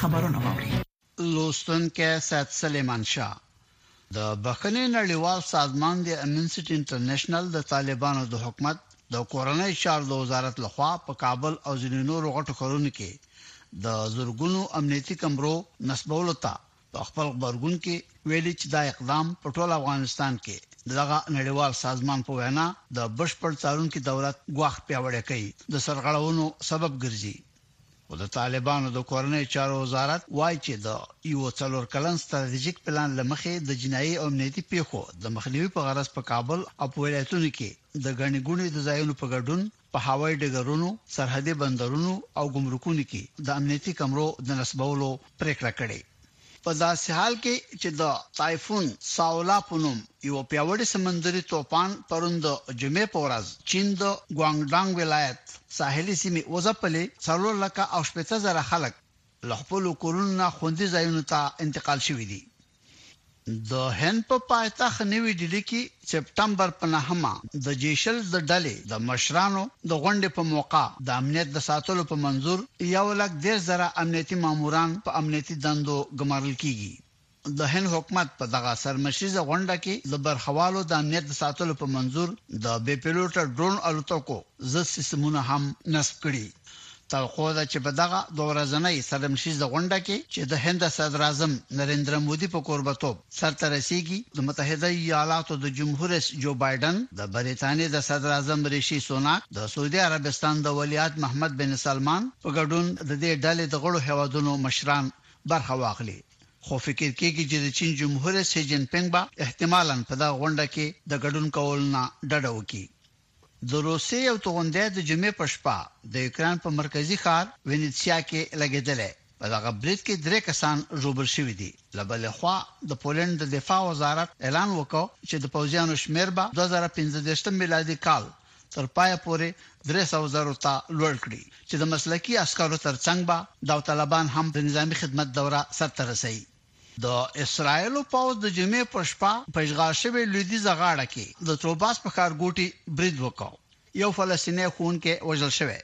خبرونه واوري. لوستونکی سید سلیمان شاه د بخښنې نړیوال سازمان د امنسټي انټرنشنل د طالبانو د حکومت د کورنۍ چارو د وزارت لخوا په کابل او ځینو نورو غټو ښارونو کې د زرګونو امنیتي کمرو نصبولو ته په خپل غبرګون کې ویلي چې دا اقدام په ټول افغانستان کې دغه نړیوال سازمان په وینا د بشپړ څارونکي دولت ګواښ پیاوړی کوي د سرغړونو سبب ګرځي خو د طالبانو د کورنیو چارو وزارت وايي چې د یوه څلور کلن ستراتیژیک پلان له مخې د جنایي او امنیتي پېښو د مخنیوي په غرض په کابل او په ولایتونو کې د ګڼې ګوڼې د ځایونو په ګډون په هوایي ډګرونو، سرحدي بندرونو او ګمرکونو کې د امنیتي کمرو د نصبولو پرېکړه کړې. په داسې حال کې چې د تایفون ساولا په نوم یوه پیاوړي سمندري توپان پرون د جمعې په ورځ چین د ګوانګډانګ ولایت ساحلي سیمې وځپلې، څلور لکه او شپېته زره خلک له خپلو کورونو نه خوندي ځایونو ته انتقال شوي دي. د هند په پایتخت نوي ډیلي کې سپتمبر په نهمه د جي شل د ډلې د مشرانو د غونډې په موقع د امنیت د ساتلو په منظور یو لک دېرش زره امنیتي ماموران په امنیتي دندو ګمارل کېږي. د هند حکومت په دغه سرمشریزه غونډه کې د برخوالو د امنیت د ساتلو په منظور د بې پیلوټه ډرون الوتکو ضد سیستمونه هم نصب کړي. توقع ده چې په دغه دوه ورځنۍ سرمشریزه غونډه کې چې د هند د صدراعظم نریندرا مودي په کوربتوب سرته رسیږي، د متحده ایالاتو د جمهور رئیس جو بایډن، د بریتانیې د صدراعظم ریشي سوناک، د سعودي عربستان د ولیعهد محمد بن سلمان په ګډون د دې ډلې د غړو هېوادونو مشران برخه واخلي. خو فکر کېږي چې د چین جمهور رئیس شي جین پینګ به احتمالاً په دغه غونډه کې د ګډون کولو نه ډډه وکړي. د روسیې یو توغندی د جمعې په شپه د یوکراین په مرکزي ښار وینیتسیا کې لګېدلی. په دغه برید کې درې کسان ژوبل شوي دي. له بلې خوا د پولنډ د دفاع وزارت اعلان وکړ چې د پوځیانو شمېر به دوه زره پنځه دېرش میلادي کال تر پایه پورې درې سوه زرو ته لوړ کړي چې د مسلکي عسکرو تر څنګ به داوطلبان هم د نظامي خدمت دوره سرته رسوي. د اسراییلو پوځ د جمعې پر شپه په اشغال شوې لویدیځه غاړه کې د طوباس په ښارګوټي برید وکړ. یو فلسطینی ښوونکی وژل شوی.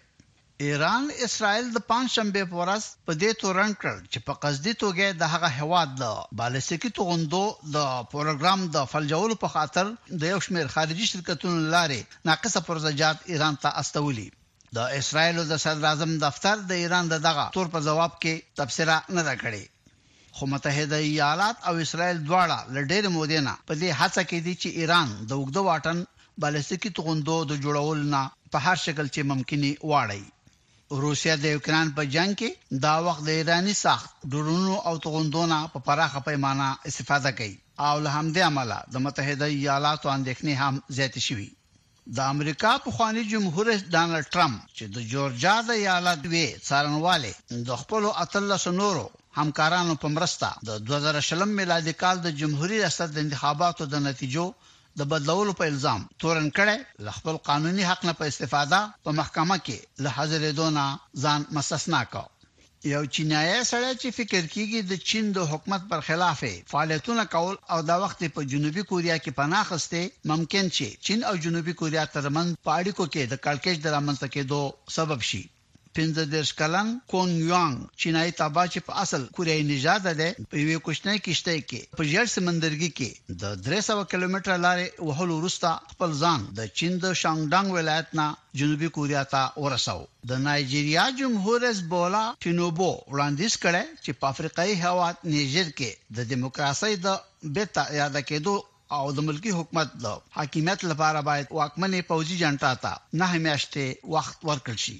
ایران اسراییل د پنجشنبې په ورځ په دې تورن کړل چې په قصدي توګه یې د هغه هېواد د بالستیکي توغندو د پروګرام د فلجولو په خاطر د یو شمېر خارجي شرکتونو له لارې ناقصه پرزه جات ایران ته استولي. د اسرایلو د صدراعظم دفتر د ایران د دغه تور په ځواب کې تبصره نه ده کړې. خو متحده ایالات او اسرایل دواړه له ډېرې مودې نه په دې هڅه کې دي چې ایران د اوږده واټن بالستیکي توغندو د جوړولو نه په هر شکل چې ممکن یې واړوي. روسیه د یوکراین په جنګ کې دا وخت د ایراني ساخت ډرونونو او توغندو نه په پراخه پیمانه استفاده کوي او له همدې امله د متحده ایالاتو اندېښنې هم زیاتې شوي. د امریکا پخواني جمهور رئیس ډانلډ ټرمپ چې د جورجیا د ایالت وي څارنوالې د خپلو اتلس نورو همکارانو په مرسته د دوه زره شلم میلادي کال د جمهوري ریاست د انتخاباتو د نتیجو د بدلولو په الزام تورن کړی، له خپل قانوني حق نه په استفاده په محکمه کې له حاضرېدو نه ځان مستثنا کړ. یو چینایې سړی چې فکر کیږي د چین د حکومت پر خلاف یې فعالیتونه کول او دا وخت یې په جنوبي کوریا کې پناه اخیستې، ممکن چې چین او جنوبي کوریا ترمنځ په اړیکو کې د کړکیچ د رامنځته کیدو سبب شي. پنځه دېرش کلن کونګ یوانګ، چینایي تابع چې په اصل کوریایي نژاده دی، په یوې کوچنۍ کښتۍ کې په ژیړ سمندرګي کې د درې سوه کیلومتره لارې وهلو وروسته، خپل ځان د چين د شانګډانګ ولايت نه جنوبي کوريا ته ورساوه. د نايجيريا جمهور رئيس بولا ټينوبو وړانديز کړی چې په افريقايي هېواد نيجر کې د ديموکراسۍ د بېرته اعاده کېدو او د ملکي حکومت د حاکميت لپاره بايد واکمنې پوځي جنټا ته نهه مياشتې وخت ورکړل شي.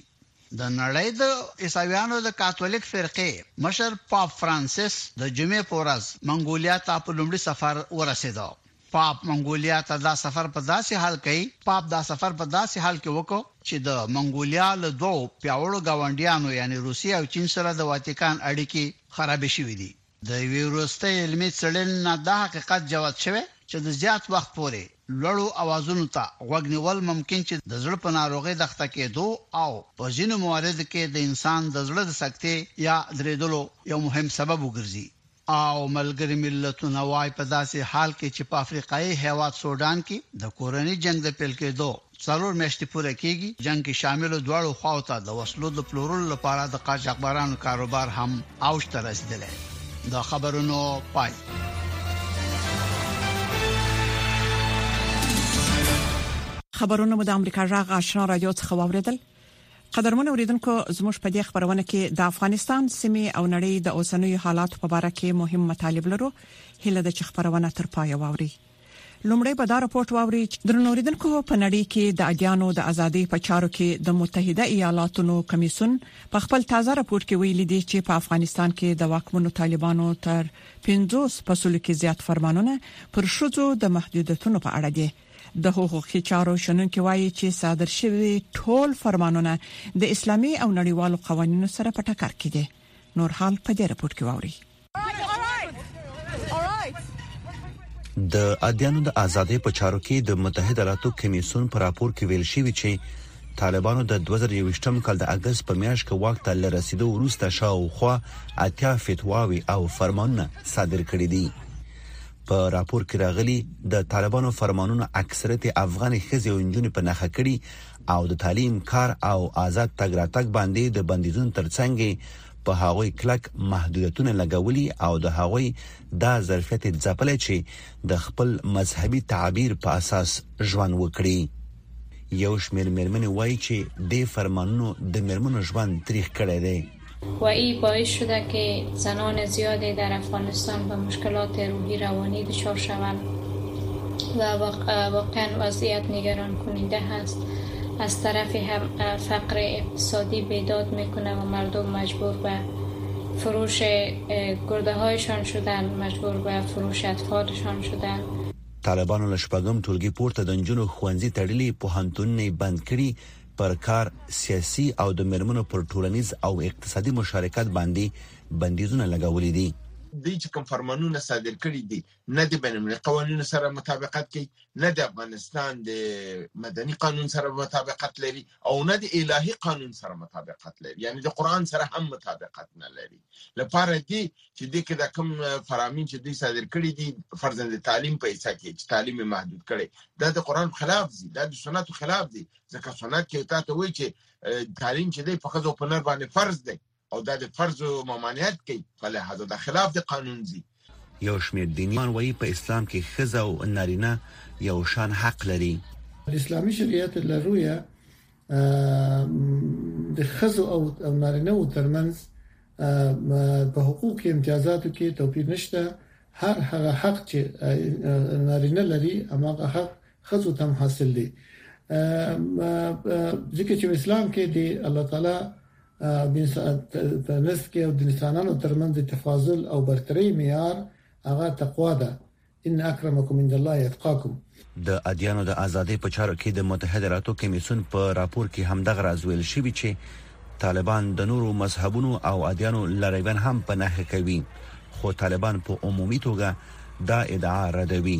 د نړۍ د عيسويانو د کاتوليک فرقې مشر پاپ فرانسس د جمعې په ورځ منګوليا ته په لومړي سفر ورسېده. پاپ منګولیا ته دا سفر په داسې حال کښې پاپ دا سفر په داسې حال کښې وکړ چې د منګولیا له دوو پیاوړو ګاونډیانو یعنې روسیې او چین سره د واتیکان اړیکې خرابې شوې دي. د یوې وروستۍ علمي څړېنې نه دا حقیقت جوت شوی چې د زیات وخت پورې لوړو اوازونو ته غوږ نیول ممکن چې د زړه په ناروغۍ د اخته کېدو او په ځینو مواردو کښې د انسان د زړه د سکتې یا درېدلو یو مهم سبب وګرځي. او ملګري ملتونه وايي په داسې حال کې چې په افریقایي هېواد سوډان کې د کورني جنګ د پیل کېدو څلور میاشتې پوره کېږي، جنګ کې شاملو دواړو خواو ته د وسلو د پلورلو لپاره د قاچاقبرانو کاروبار هم اوج ته رسېدلی. د خبرونو پای. خبرونه مو د امریکا جغ آشنا رادیو څخه واوریدل قدرمن اوریدونکو زموږ په دې خبرونه کې د افغانستان سیمه او نړۍ د اوسنوي حالات په اړه کې مهم مطالب لرو هله د چې خبرونه تر پای واوري لومړی به دا راپورټ واوري درنوریدونکو په نړۍ کې د اډیانو د ازادۍ په چارو کې د متحده ایالاتونو کمیسون په خپل تازه راپور کې ویل دي چې په افغانستان کې د واکمنو طالبانو تر 50 فصلو کې زیات فرمانونه پر شوزو د محدودیتونو په اړه دي د حقوقي چارو شنونکي وایي چې صادر شوی ټول فرمانونه د اسلامي او نړیوالو قوانینو سره په ټکر کې دي نور حال په دې رپورت کې ووري د ادیانو د ازادۍ په چارو کې د متحده ایالاتو کمیسون پر راپور کې ویل شوی چې طالبانو د 2023م کال د اگست په میاشت کې واک ته لرسیدو وروسته شاوخوا اتیا فتواوي او فرمانونه صادر کړي دي په راپور کې راغلي د طالبانو فرمانونو اکثریت افغان ښځې او نجونې په نخښه کړي او د تعلیم کار او آزاد تګ راتګ باندې د بندیزونو ترڅنګ په هغوی کلک محدودیتونه لګولي او د هغوی دا ظرفیت ځپلی چې د خپل مذهبي تعبیر په اساس ژوند وکړي یو شمېر مېرمنې وایي چې د فرمانونو د مېرمنو ژوند تریخ کړی دی و ای باعث شده که زنان زیادی در افغانستان به مشکلات روحی روانی دچار شوند و واقعا وضعیت نگران کننده هست از طرفی هم فقر اقتصادی بیداد میکنه و مردم مجبور به فروش گرده هایشان شدند مجبور به فروش اطفالشان شدند. طالبانو له شپږم ټولګي پورته د نجونو ښوونځي تړلي، پوهنتونونه یې بند کړي، پر کار، سیاسي او د میرمنو پر ټولنیز او اقتصادي مشارکت باندې بندیزونه لګولي دي. دوی چې کوم فرمانونه صادر کړي دي نه د بین المللي قوانینو سره مطابقت کوي، نه د افغانستان د مدني قانون سره مطابقت لري او نه د الهي قانون سره مطابقت لري، یعنې د قرآن سره هم مطابقت نه لري. لپاره دې چې دې کې دا کوم فرامین چې دوی صادر کړي دي فرضاً د تعلیم په حصه کې چې تعلیم یې محدود کړی دا د قرآن خلاف دي، دا د سنتو خلاف دي. ځکه سنت چې تا ته وایي چې تعلیم چې دی په خزو په نر باندې فرض دی او دا د فرض ممانعت کوي په لحاظ د خلاف د قانون زی یو شمیر دینیان وایي په اسلام کې خزه او نارینه یو شان حق لري اسلامي شریعت لرویه د خزو او نارینه او ترمنځ په حقوق امتیازاتو کې توپیر نشته هر هغه حق چې نارینه لري هغه حق ښځو تم حاصل دي ځکه چې اسلام کې دی الله تعالی د تنس کې او د انسانانو ترمنځ د تفاضل او برتري معیار هغه تقوا ده ان اکرمکم عند الله یتقاکم د ادیانو د ازادۍ په چارو کې د متحده ایالاتو کمیسون په راپور کې هم دغه راز ویل شوی چې طالبان د نورو مذهبونو او ادیانو لړیبن هم په نخښه کوي خو طالبان په عمومي توګه دا ادعا ردوي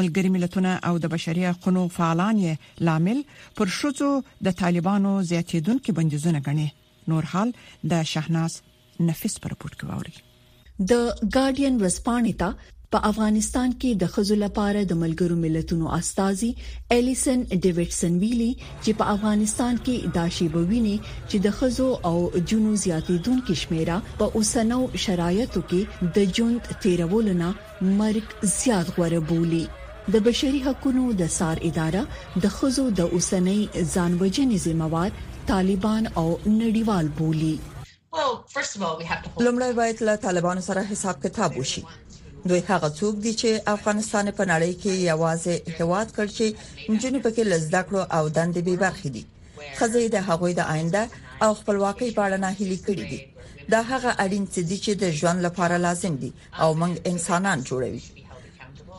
ملګري ملتونه او د بشري حقوقو فعالان یې لامل پر شوزو د طالبانو زیاتیدونکو بندیزونه غني نور حال د شهناز نفیس پر رپورت کې ووري د ګارډین ورسپانې ته په افغانستان کې د خزو لپاره د ملګرو ملتونو استاذي الیسن ډیوډسن ویلي چې په افغانستان کې دا شی بوینه چې د خزو او جنو زیاتیدونکو شمیره په اوسنو شرایطو کې د جون تیرولو نه مرګ زیات غوره بولي. د بشري حقونو د څار اداره د ښځو د اوسنۍ ځان وژنې ذمه وار طالبان او نړیوال بولي. لومړی باید له طالبانو سره حساب کتاب وشي. دوی هغه څوک دي چې افغانستان یې په نړۍ کې یوازې هیواد کړ چې نجونې پکې له زده کړو او دندې بې برخې دي. ښځې د هغوی د آینده او خپلواکۍ په اړه ناهیلې کړې دي. دا هغه اړین څه دي چې د ژوند لپاره لازم دي. او موږ انسانان جوړوي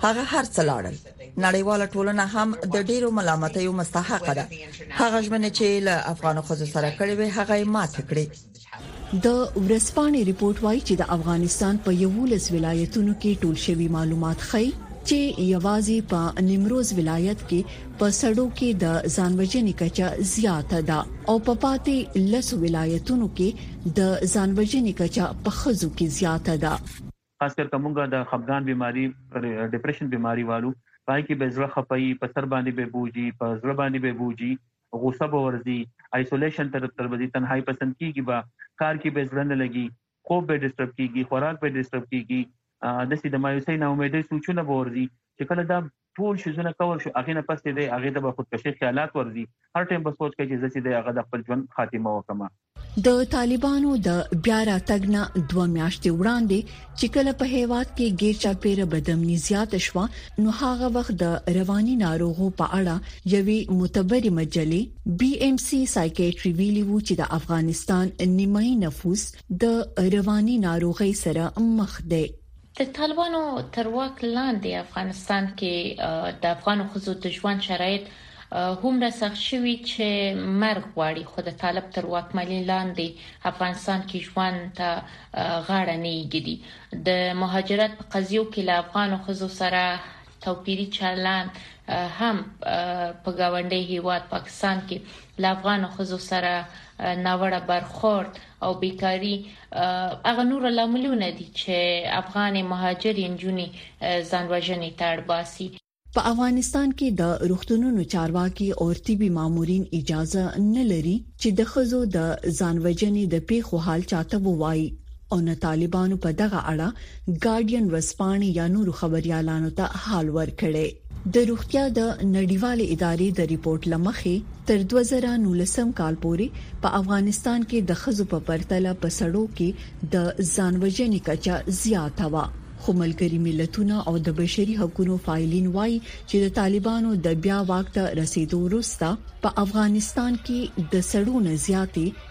هغه هر څه لاړل نړیواله ټولنه هم د ډیرو ملامتیو مستحق ده هغه ژمنه چې له افغان خزو سره کړې وي هغه یې مات کړې د ورسپانې ریپورت وایي چې د افغانستان په یو لس ولایتونو کې ټول شوی معلومات ښيي چې یوازې په نیمروز ولایت کې په سړو کې د ځان وژنې کچه زیاته ده او په پاتې لسو ولایتونو کې د ځان وژنې کچه په ښځو کې زیاته ده. خاص کر که موږ د خپګان بیماري، ډپریشن بیماري، والو، په هغې کې به زړه خپه وي، په سر باندې به بوج وي، په زړه باندې به بوج وي، غوسه به ورځي، آیسولیشن ته به ځي، تنهایي پسند کیږي به، کار کې به یې زړه نه لګي، خوب به ډسټرب کیږي، خوراک به ډسټرب کیږي، داسې د مایوسۍ، ناامیدۍ سوچونه به ورځي چې کله دا ټول شیزونه کور شو هغې نه پس چې دی هغې ته به خودکشۍ خیالات ورځي، هر ټایم به سوچ کوي چې زه چې دی هغه د خپل ژوند خاتمه وکړم. د طالبانو د بیا راتګ نه دوه میاشتې وړاندې چې کله په هیواد کې ګیر چاپیره بدامني زیاته شوه نو هغه وخت د رواني ناروغو په اړه یوې معتبرې مجلې، بي ایم سي سایکیټري ویلي وو چې د افغانستان نیمایي نفوس د رواني ناروغي سره مخ دی. د طالبانو تر واک لاندې افغانستان کې د افغان ښځو د ژوند شرایط هومره سخت شوي چې مرګ غواړي، خو د طالب تر واکمنۍ لاندې افغانستان کې ژوند ته غاړه نه ایږدي. د مهاجرت په قضیو کې له افغان ښځو سره توپیری چلند هم په ګاونډي هیواد پاکستان کې له افغان خزو سره ناوړه برخورد او بیکاری هغه نور لاملونه دي چې افغان مهاجر انجونی ځان وژنې ته اړ باسي په افغانستان کې د روغتونونو چارواکي او طبي مامورین اجازه نه لري چې د خزو د ځان وژنې د پیښو حال چاته ووایي او نه طالبانو په دغه اړه ګارډین ورځپاڼې یا نورو خبریالانو ته حال ورکړی. د روغتیا د نړیوالې ادارې د رپوټ له مخې، تر دوه زره او نولسم کال پورې په افغانستان کې د ښځو په پرتله په سړو کې د ځان وژنې کچه زیاته وه، خو ملګري ملتونه او د بشري حقونو فعالین وايي چې د طالبانو د بیا واک ته رسېدو وروسته په افغانستان کې د سړو نه زیاتې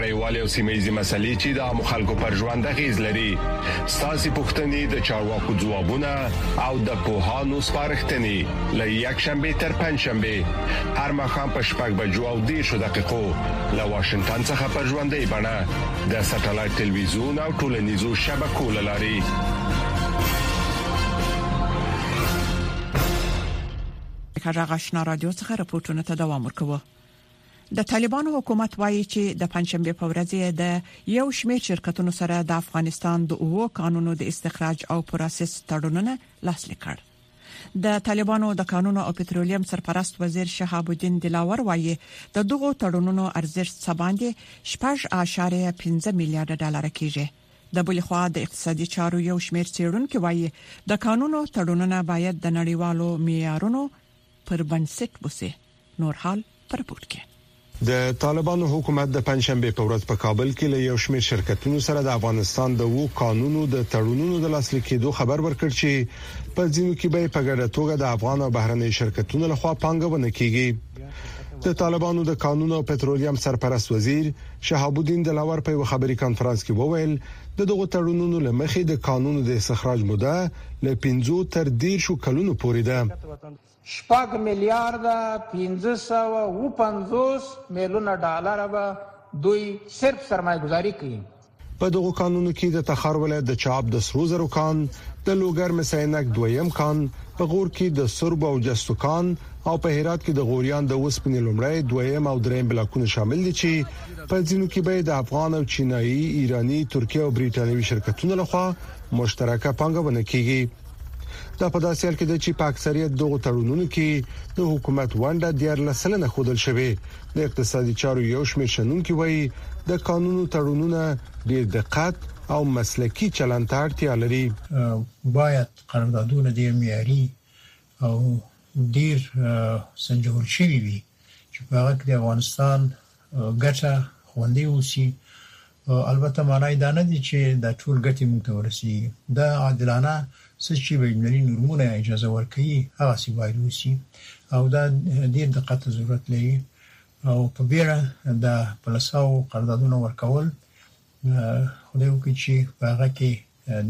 نړیوالې او سیمه ییزې مسلې چې د عامو خلکو پر ژوند اغیز لري، ستاسو پوښتنې، د چارواکو ځوابونه او د پوهانو سپارښتنې له یکشنبې تر پنجشنبې هر ماښام په شپږ بجو او دېرشو دقیقو له واشنګټن څخه پر ژوندۍ بڼه د سټلایټ تلویزیون او ټولنیزو شبکو له لارې له غږ آشنا رادیو څخه رپورټونو ته دوام ورکوو. د طالبانو حکومت وایي چې د پنځشنبه په ورځ یې د یو شمېر شرکتونو سره د افغانستان د اوو کانونو د استخراج او پروسس تړونونه لاسلیک کړ د طالبانو د قانون او پټرولیم سرپرست وزیر شهاب الدین دلاور وایي د دغو تړونونو ارزښت څه باندې 6.15 میلیارډ ډالر کیږي د بل خوا د اقتصادي چارو یو شمیر چیرونکو وایي د قانونو تړونونه باید د نړیوالو معیارونو پر بنسټ وسی نور حال په رپورت کې د طالبانو حکومت د پنځشنبه په ورځ په کابل کې له یو شمېر شرکتونو سره د افغانستان د وو قانونو د تړونونو د لاسلیک کېدو خبر ورکړ چې په ځینو کې به په ګډه توګه د افغان او بهرنۍ شرکتونو لخوا پانګونه کیږي د طالبانو د قانون او پټرولیم سرپرست وزیر شهاب الدین دلاور په خبري کانفرنس کې وویل د دغو تړونونو لمخې د قانون د استخراج موده له 15 تر 10 کلونو پورې ده شپږ میلیارده پنځه سوه اووه پنځوس میلونه ډالر به دوی صرف سرمایه ګذاري کوي. په دغو کانونو کې د تخار ولایت د چاه اب د سرو زرو کان، د لوګر مس عینک دویم کان، په غور کې د سرب او جستو کان او په هرات کې د غوریان د اوسپنې لومړی، دویم او دریم بلاکونه شامل دي چې په ځینو کې به د افغان او چینایي، ایراني، ترکیه او بریټانوي شرکتونو لخوا مشترکه پانګونه کیږي. دا په داسې حال کې ده چې په اکثریت دغو تړونونو کې د حکومت ونډه د 14 سلنه خودل شوې د اقتصادي چارو یو شمېر شنونکي وایي د قانونو تړونونه ډېر دقت او مسلکي چلند ته اړتیا لري باید قراردادونه ډېر معیاري او ډېر سنجول شوي وي چې په هغه کې د افغانستان ګټه خوندی اوسی او البته مانا یې دا نه دی چې دا ټول ګټې موږ ته ورسیږي دا عادلانه څه چې بینالمللي نورمونه اجازه ورکوي هغسې باید وسی او دا ډیر دقت ته ضرورت لري او په بیړه دا پلساو قراردادونه ورکول خدای وکړي چې په هغه کې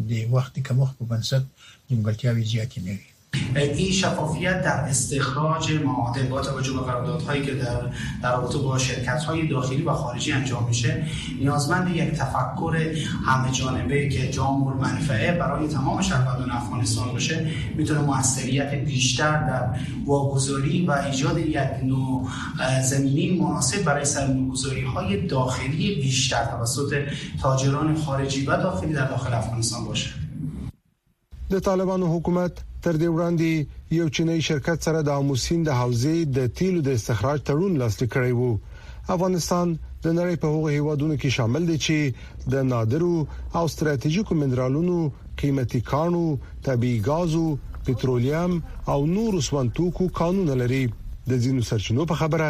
د وخت کمښت په بنسټ نیمګړتیاوې زیاتې نه وي این شفافیت در استخراج معادن با توجه به قراردادهایی که در در رابطه با شرکت های داخلی و خارجی انجام میشه نیازمند یک تفکر همه جانبه که جامع منفعه برای تمام شهروندان افغانستان باشه میتونه موثریت بیشتر در واگذاری و ایجاد یک نوع زمینی مناسب برای سرمایه‌گذاری های داخلی بیشتر توسط تاجران خارجی به داخلی در داخل افغانستان باشد. د طالبانو حکومت تر دې وړاندې یو چینايي شرکت سره د آمو سیند د حوزې د تیلو د استخراج تړون لاسلیک کړی وو. افغانستان د نړۍ په هغو هیوادونو کې شامل دی چې د نادرو او ستراتیژیکو منرالونو، قیمتي کاڼو، طبیعي ګازو، پترولیم او نورو سون توکو کانونه لري. د ځینو سرچینو په خبره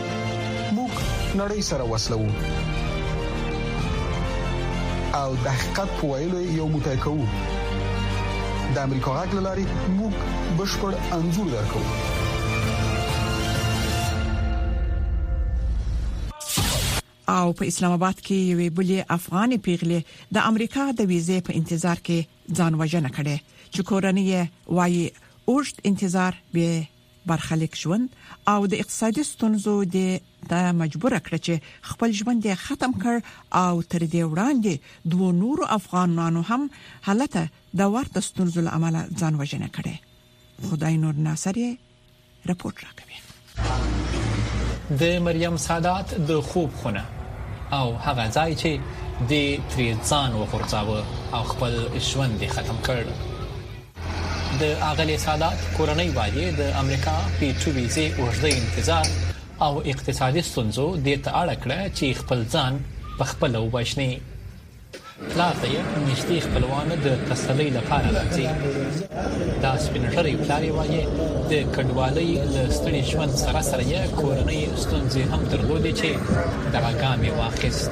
موږ نړۍ سره وسلو او د حقیقت په ویلو یو موټی کوو د امریکا غږ لاري موږ بشپړ انزور درکو او په اسلام آباد کې یوې بلې افغاني پیغلې د امریکا د ویزې په انتظار کې ځان وژنه کړې چې کورنۍ وايي اوږد انتظار به برخلیک ژوند او د اقتصادي ستونزو د د مجبور کړ چې خپل ژوند یې ختم کړ او تر دې وړاندې دوه نورو افغانانو هم حالته د ورته ستونزو لامل ځان وژنه کړې خدای نور ناصر یې رپورت راکوي د مریم سادات د خوب خونه او هغه ځای چې د تری ځان وغورځاوه او خپل ژوند یې ختم کړ د اغلې سادات کورنۍ وايي د امریکا پی ټو ویزه اوږده انتظار او اقتصادي ستونزو د ته اړه کړه چې خپل ځان په خپل وبښني پلار ته یې نږدې خپلوان د تسلۍ لپاره راځي دا سپینږیری پلار یې وایي د کډوالۍ له ستړي ژوند سره سره یې کورنۍ ستونزې هم درلودې چې دغه ګام یې واخیست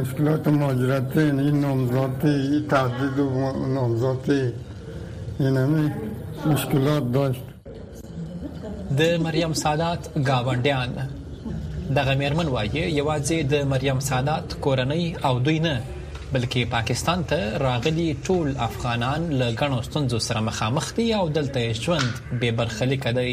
مشکلات مهاجرت این نامزاد این تهدید و نامزاد این همه مشکلات داشت د مریم سادات گاونډیان دغه میرمن وایي یوازې د مریم سادات کورنۍ او دوی نه بلکې پاکستان ته راغلي ټول افغانان له غنو ستونزو سره مخامخ دي او دلته ژوند به برخلیک دی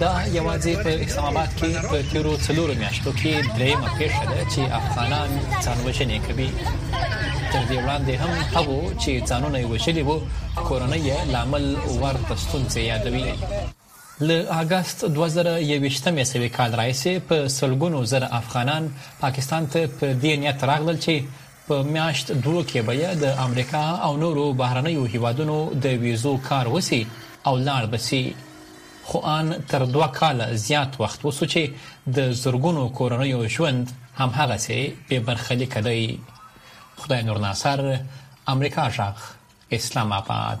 دا یوازې په اسلام آباد کې په تیرو څلورو میاشتو کې درېیمه پیښه ده چې افغانان ځانوژنې کوي تر دې وړاندې هم هغو چې ځانونه وژلي وو کورنۍ لامل ورته ستونزې یادوي له اگست 2021 مې سوي کال راځي په سلګونو زر افغانان پاکستان ته په دې نیت راغلل چې په میاشت دوو کې به یې د امریکا او نورو بهرنیو هېوادونو د ویزو کار وسي او لاړ به سي، خو ان تر دوه کاله زیات وخت وسو چې د زرګونو کورنیو ژوند همهغسې بې برخلیکه دی. خدای نور ناصر، امریکا غږ، اسلام اباد.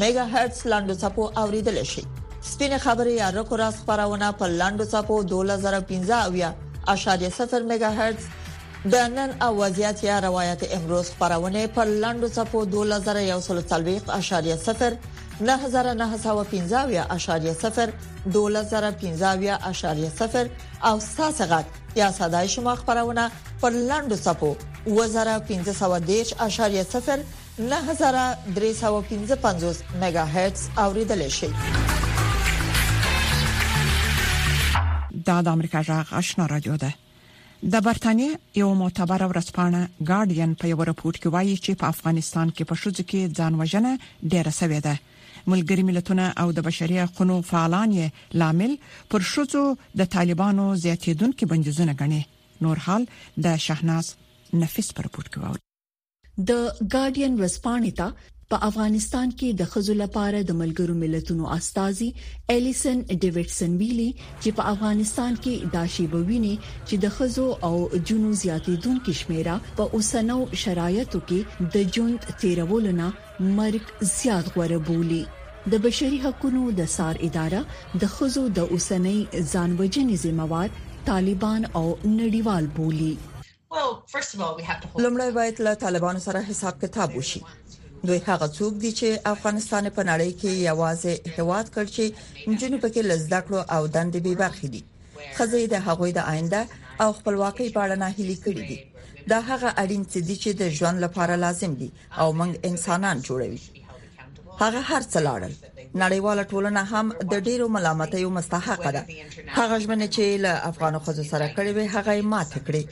میګا هرتز لاندو څپو اوریدل شي سپینه خبره یا رکو راز خبرونه په لاندو څپو 2015.0 میگا هرتز د نن او وضعیت یا روایت امروز خبرونه په لاندو څپو 2040.0 9915.0 2015.0 او ساسه غټ یا صداي شما خبرونه په لاندو څپو 2015.0 نهه زره درې سوه پنځه پنځوس میګا هرتز اوریدل شي. دا د امریکا جغ آشنا رادیو ده د برتانیې یو معتبر ورځپاڼه ګارډین په یو راپور کې وایي چې په افغانستان کې په شوځ کې ځان وژنه ډیره سوې ده ملګری ملتونه او د بشري حقوقو فعالان یې لامل پر شوځو د طالبانو زیاتیدونکو بندیزونه غني نور حال د شهناز نفیس پر راپور کې وایي د ګارډین ورځپاڼې ته په افغانستان کې د خزو لپاره د ملګرو ملتونو استاذي الیسن ډیوډسن ویلي چې په افغانستان کې دا شی بوینه چې د خزو او جنو زیاتیدونکو شمیره په اوسنو شرایطو کې د جون 13 ولنه مرګ زیات غوړه بولی د بشري حقوقو د سار اداره د خزو د اوسنۍ ځانوژنې ذمہوار طالبان او نړیوال بولی لومړی باید له طالبانو سره حساب کتاب وشي دوی هغه څوک دي چې افغانستان په نړۍ کې یوازې هواد کړ چې جنونو پکې لزده کړو او دندې به برخې دي خزه د هغوی د آینده او خپلواکۍ په اړه نه هلي کړې دي دا هغه اړین څه دي چې د ژوند لپاره لازم دي او موږ انسانان جوړوي هغه هر څه لاړل نړیواله ټولنه هم د ډیرو ملامتیو مستحق ده هغه ژمنه چې له افغان خزو سره کړې وي هغه ماته کړې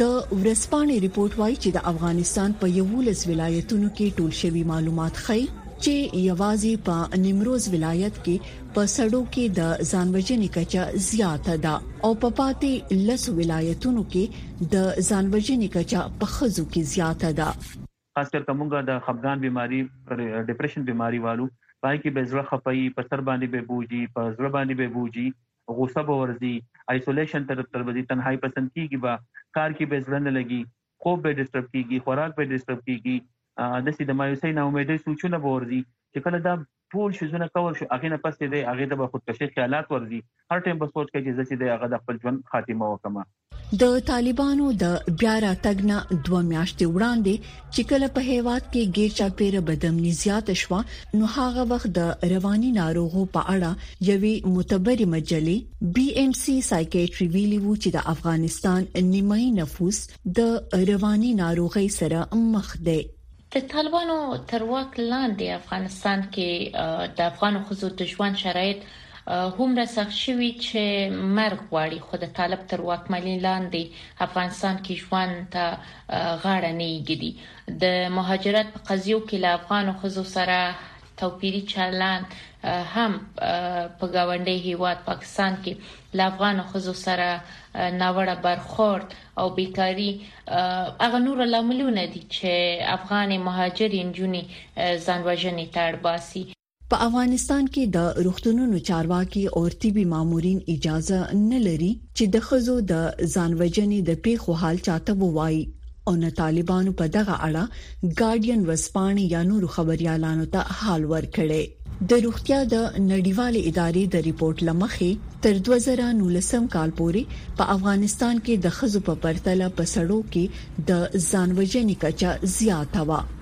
د ورسپانې ریپورت وایي چې د افغانستان په یو لس ولایتونو کې ټول شوی معلومات ښيي چې یوازې په نیمروز ولایت کې په سړو کې د ځان وژنې کچه زیاته ده او په پاتې لسو ولایتونو کې د ځان وژنې کچه په ښځو کې زیاته ده. خاص کر که موږ د خپګان بیماري، ډپریشن بیماري، والو، په هغې کې به زړه خپه وي، په سر باندې به بوج وي، په زړه باندې به بوج وي، غوسه به ورځي، آیسولیشن ته به ځي، تنهایي پسند کیږي به، کار کې به یې زړه نه لګي، خوب به ډسټرب کیږي، خوراک به ډسټرب کیږي، داسې د مایوسۍ، ناامیدۍ سوچونه به ورځي چې کله دا ټول شیزونه کور شو هغې نه پس چې دی هغې ته به خودکشۍ خیالات ورځي، هر ټایم به سوچ کوي چې زه چې دی هغه د خپل ژوند خاتمه وکړم. د طالبانو د بیا راتګ نه دوه میاشتې وړاندې چې کله په هیواد کې ګیر چاپیره بدامني زیاته شوه نو هغه وخت د رواني ناروغو په اړه یوې معتبرې مجلې، بي ایم سي سایکیټري ویلي وو چې د افغانستان نیمایي نفوس د رواني ناروغۍ سره مخ دی. د طالبانو تر واک لاندې افغانستان کې د افغان ښځو د ژوند شرایط هومره سخت شوي چې مرګ غواړي، خو د طالب تر واکمنۍ لاندې افغانستان کې ژوند ته غاړه نه ایږدي. د مهاجرت په قضیو کې له افغان ښځو سره توپیری چلند هم په گاونډي هیواد پاکستان کې له افغان خزو سره ناوړه برخورد او بیکاری هغه نور لاملونه دي چې افغان مهاجر انجونی ځان وژنې ته اړ باسي په افغانستان کې د روغتونونو چارواکي او طبي مامورین اجازه نه لري چې د خزو د ځان وژنې د پیښو حال چاته ووایي او نه طالبانو په دغه اړه ګارډین ورسپانې یا نور خبريالانو ته حال ورکړي د روغتیا د نړیوالې ادارې د ریپورت لمخې تر 2019 کال پورې په افغانستان کې د خزو په پرتله په سړو کې د ځانوژنې کچه زیاته و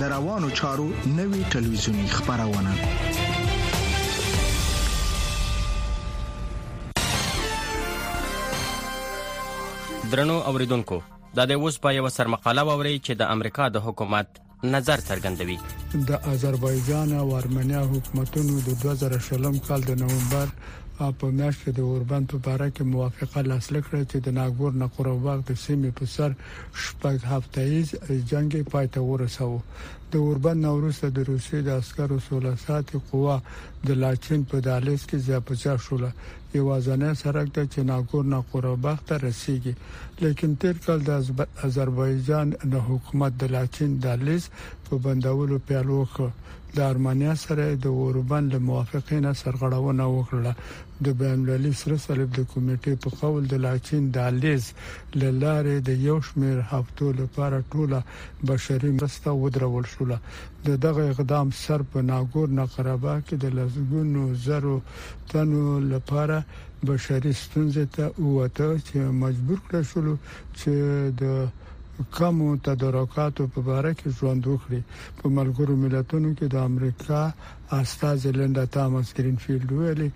د روانو چارو نوي ټلویزیونی خبرونه درنو اوریدونکو دا د اوس په یو سرمقاله ووري چې د امریکا د حکومت نظر څرګندوي د آذربایجان او ارمنیا حکومتونو د 2020 کال د نومبر په میاشت کې د اوربند په اړه کې موافقه لاسلیک کړه چې د ناګور نقره باغ د سیمې په سر شپږ هفته ییز جنګ یې پای ته ورساوه. د اوربند نه وروسته د روسیې د عسکرو سوله ساتي قوه د لاچین په دهلیز کې ځای په ځای شوله. یوازنی سرک دی چې ناګورنا قرهباغ ته رسیږي. لیکن تیر کال د اذربایجان نه حکومت د لاچین دهلیز په بندولو پیل وکړ. له ارمنیا سره یې د اوربند له موافقې نه سرغړونه وکړله. د بین المللي سره صلیب د کمیټې په قول د لاچین دهلیز له لارې د یو شمېر هفتو لپاره ټوله بشري مرسته ودرول شوله. د دغه اقدام سر په ناګورنه قرهباغ کې د لسګونو زرو تنو لپاره بشري ستونزې ته ووته چې مجبور کړای شولو چې د کمو تدارکاتو په باره کې ژوند وکړي. په ملګرو ملتونو کې د امریکا استازې لنډا تاماس ګرینفیلډ وویلي،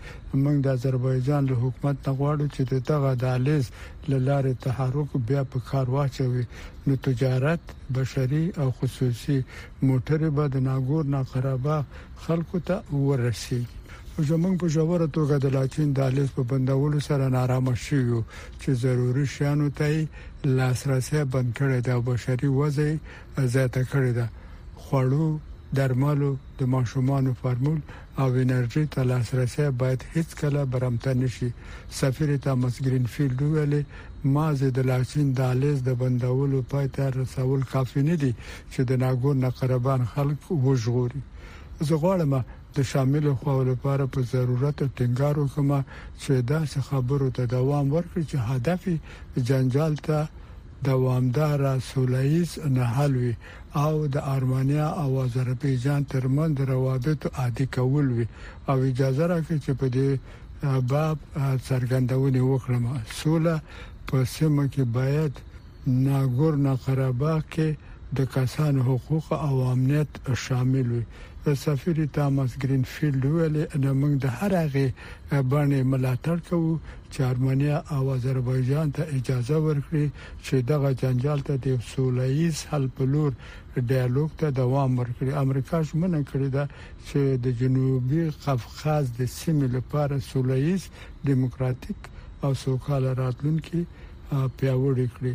موږ د اذربایجان له حکومت نه غواړو چې د دغه دهلیز له لارې تحرک بیا په کار واچوي نو تجارت، بشري او خصوصي موټرې به د ناګورنا قرهباغ خلکو ته ورسیږي. خو چې موږ په ژوره توګه د لاچین دهلیز په بندولو سره نارامه شوي یو چې ضروري شیانو ته یې لاسرسی بند کړی دی او بشري وضعه یې زیاته کړې ده، خوړو، درملو، د ماشومانو فارمول او انرژي ته لاسرسی باید هیڅکله برمته نشي. سفیرې تامس ګرینفیلډ وویلې، مازې د لاچین دهلیز د بندولو پای ته رسول کافي نه دي چې د ناګورنه قربان خلک وژغوري. زه غواړم د شاملو خواو لپاره په ضرورت ټینګار وکړم چې داسې خبرو ته دوام ورکړي چې هدف یې جنجال ته دوامداره سوله ییز نهال وي او د آرمانیا او آذربایجان ترمنځ د روابطو عادي کول وي او اجازه راکړئ چې په دې باب څرګندونې وکړم، سوله په سیمه کې باید ناګورنا قرهباغ کې د کسانو حقوق او امنیت شامل وي. سفیر تاماس ګرینفیلډ وویل، موږ د هر هغې بڼې ملاتړ کوو چې ارمنیا او اذربایجان ته اجازه ورکړي چې دغه جنجال ته د یو سوله ییز حل په لور ډیالوګ ته دوام ورکړي امریکا ژمنه کړې ده چې د جنوبي قفقاز د سیمې لپاره سوله ییز دیموکراتیک او سوکاله راتلونکي پیاوړی کړي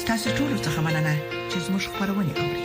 ستاسو ټول څه مننه چې زموږ خبرونه اوري